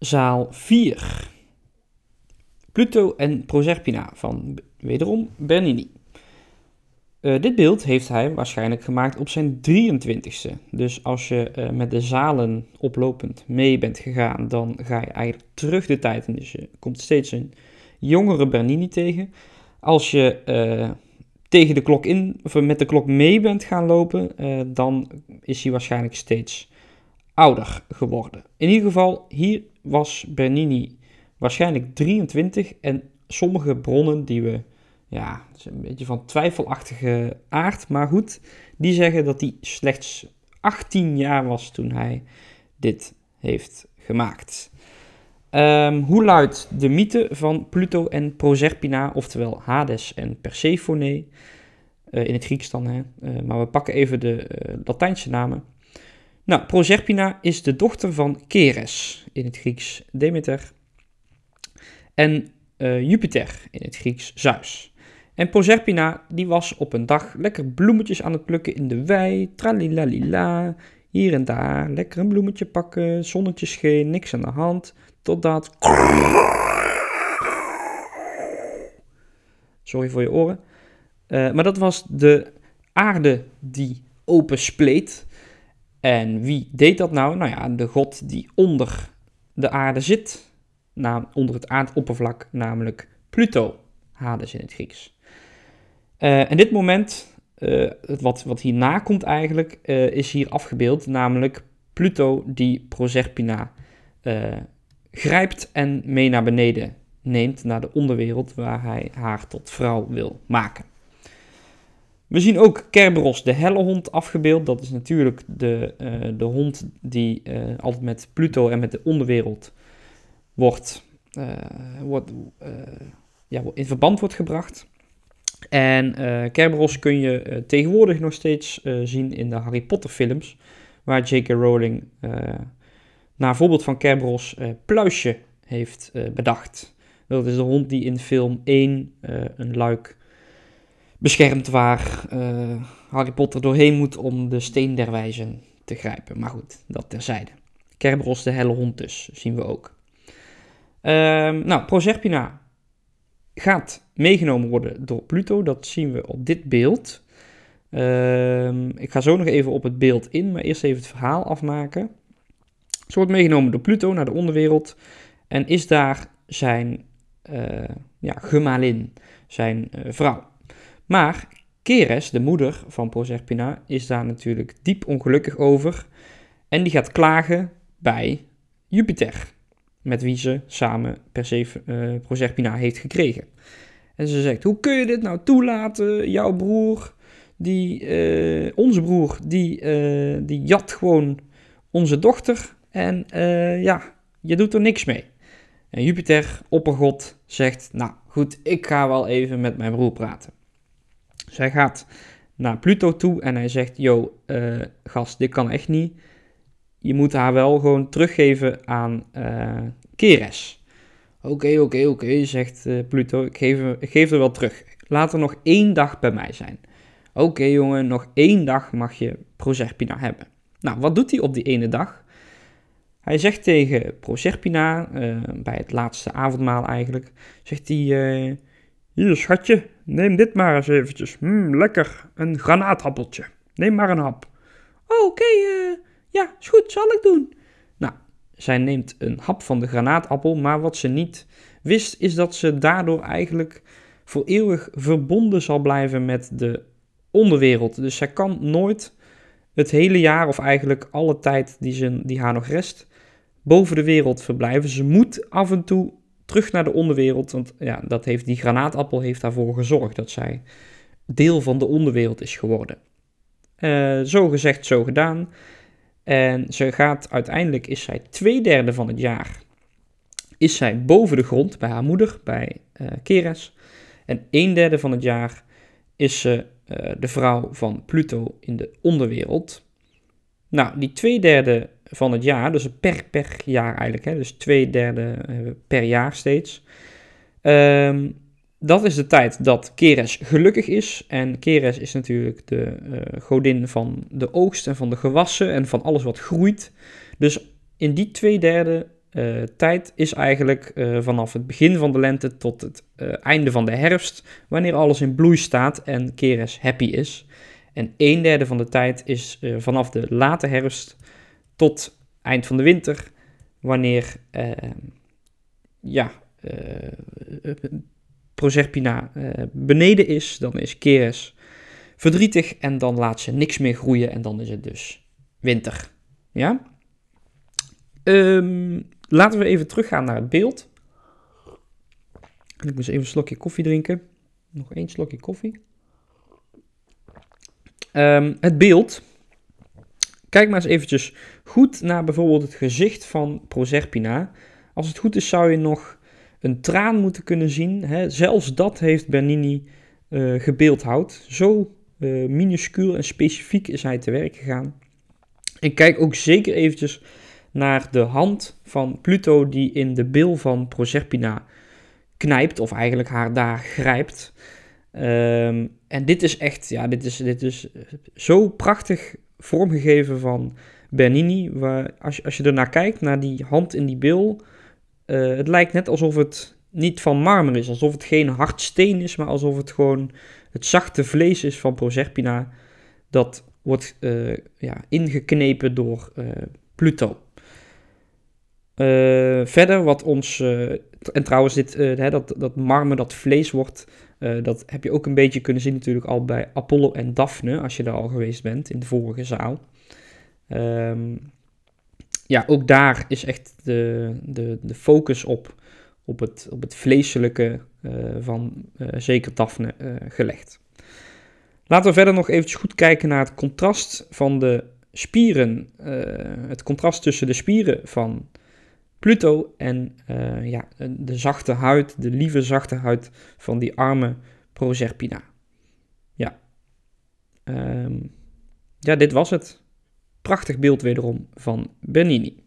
zaal 4. Pluto en Proserpina van wederom Bernini. Uh, dit beeld heeft hij waarschijnlijk gemaakt op zijn 23ste. Dus als je uh, met de zalen oplopend mee bent gegaan, dan ga je eigenlijk terug de tijd. Dus je komt steeds een jongere Bernini tegen. Als je uh, tegen de klok in, of met de klok mee bent gaan lopen, dan is hij waarschijnlijk steeds ouder geworden. In ieder geval, hier was Bernini waarschijnlijk 23 en sommige bronnen die we ja, het is een beetje van twijfelachtige aard. Maar goed, die zeggen dat hij slechts 18 jaar was toen hij dit heeft gemaakt. Um, hoe luidt de mythe van Pluto en Proserpina, oftewel Hades en Persephone? Uh, in het Grieks dan, hè? Uh, maar we pakken even de uh, Latijnse namen. Nou, Proserpina is de dochter van Keres, in het Grieks Demeter, en Jupiter, in het Grieks Zeus. En Proserpina, die was op een dag lekker bloemetjes aan het plukken in de wei. Tralilalila, hier en daar. Lekker een bloemetje pakken, zonnetje scheen, niks aan de hand. Totdat... Sorry voor je oren. Uh, maar dat was de aarde die open spleet. En wie deed dat nou? Nou ja, de god die onder de aarde zit. Na, onder het aardoppervlak, namelijk Pluto. Hades in het Grieks. Uh, en dit moment, uh, wat, wat hierna komt eigenlijk, uh, is hier afgebeeld, namelijk Pluto die Proserpina grijpt en mee naar beneden neemt, naar de onderwereld, waar hij haar tot vrouw wil maken. We zien ook Kerberos, de helle hond, afgebeeld. Dat is natuurlijk de, de hond die altijd met Pluto en met de onderwereld wordt, wordt, ja, in verband wordt gebracht. En Kerberos kun je tegenwoordig nog steeds zien in de Harry Potter films, waar J.K. Rowling naar voorbeeld van Kerberos Pluisje heeft bedacht. Dat is de hond die in film 1 een luik beschermt waar Harry Potter doorheen moet om de steen der wijzen te grijpen. Maar goed, dat terzijde. Kerberos de helle hond dus, zien we ook. Ehm, nou, Proserpina gaat meegenomen worden door Pluto. Dat zien we op dit beeld. Uh, ik ga zo nog even op het beeld in, maar eerst even het verhaal afmaken. Ze wordt meegenomen door Pluto naar de onderwereld en is daar zijn uh, ja, gemalin, zijn uh, vrouw. Maar Keres, de moeder van Proserpina, is daar natuurlijk diep ongelukkig over en die gaat klagen bij Jupiter met wie ze samen per se uh, Proserpina heeft gekregen. En ze zegt, hoe kun je dit nou toelaten? Jouw broer, die, uh, onze broer, die, uh, die jat gewoon onze dochter. En ja, je doet er niks mee. En Jupiter, oppergod, zegt, nou goed, ik ga wel even met mijn broer praten. Zij gaat naar Pluto toe en hij zegt, yo, gast, dit kan echt niet je moet haar wel gewoon teruggeven aan uh, Keres. Oké, oké, oké, zegt uh, Pluto. Ik geef, geef er wel terug. Laat er nog één dag bij mij zijn. Oké, jongen, nog één dag mag je Proserpina hebben. Nou, wat doet hij op die ene dag? Hij zegt tegen Proserpina, uh, bij het laatste avondmaal eigenlijk, zegt hij... Hier, schatje, neem dit maar eens eventjes. Mm, lekker, een granaatappeltje. Neem maar een hap. Oh, oké, okay, ja, is goed, zal ik doen. Nou, zij neemt een hap van de granaatappel, maar wat ze niet wist is dat ze daardoor eigenlijk voor eeuwig verbonden zal blijven met de onderwereld. Dus zij kan nooit het hele jaar, of eigenlijk alle tijd die, ze, die haar nog rest, boven de wereld verblijven. Ze moet af en toe terug naar de onderwereld, want ja, dat heeft, die granaatappel heeft daarvoor gezorgd dat zij deel van de onderwereld is geworden. Uh, zo gezegd, zo gedaan. En ze gaat uiteindelijk, is zij twee derde van het jaar, is zij boven de grond bij haar moeder, bij uh, Keres. En een derde van het jaar is ze uh, de vrouw van Pluto in de onderwereld. Nou, die twee derde van het jaar, dus per, per jaar eigenlijk, hè, dus twee derde uh, per jaar steeds. Um, dat is de tijd dat Keres gelukkig is. En Keres is natuurlijk de uh, godin van de oogst en van de gewassen en van alles wat groeit. Dus in die twee derde eh, tijd is eigenlijk eh, vanaf het begin van de lente tot het eh, einde van de herfst, wanneer alles in bloei staat en Keres happy is. En een derde van de tijd is eh, vanaf de late herfst tot eind van de winter, wanneer eh, ja, eh, Proserpina eh, beneden is, dan is Keres verdrietig en dan laat ze niks meer groeien en dan is het dus winter. Ja? Ehm, laten we even teruggaan naar het beeld. Ik moest even een slokje koffie drinken. Nog één slokje koffie. Ehm, het beeld. Kijk maar eens eventjes goed naar bijvoorbeeld het gezicht van Proserpina. Als het goed is zou je nog een traan moeten kunnen zien. Hè? Zelfs dat heeft Bernini eh gebeeldhouwd. Zo eh, minuscuul en specifiek is hij te werk gegaan. En kijk ook zeker eventjes naar de hand van Pluto die in de bil van Proserpina knijpt, of eigenlijk haar daar grijpt. Ehm, en dit is echt, ja, dit is, dit is zo prachtig vormgegeven van Bernini. Waar, als, je, als je ernaar kijkt, naar die hand in die bil, eh, het lijkt net alsof het niet van marmer is, alsof het geen hard steen is, maar alsof het gewoon het zachte vlees is van Proserpina. Dat wordt eh, ja, ingeknepen door eh, Pluto. Verder wat ons, en trouwens dit, hè, dat, dat marmer, dat vlees wordt, eh, dat heb je ook een beetje kunnen zien natuurlijk al bij Apollo en Daphne, als je daar al geweest bent in de vorige zaal. Ehm, ja, ook daar is echt de, de, de focus op, op, het, op het vleeselijke eh, van eh, zeker Daphne gelegd. Laten we verder nog eventjes goed kijken naar het contrast van de spieren. het contrast tussen de spieren van Pluto en eh, ja, de zachte huid, de lieve zachte huid van die arme Proserpina. Ja. Ehm, ja, dit was het. Prachtig beeld wederom van Bernini.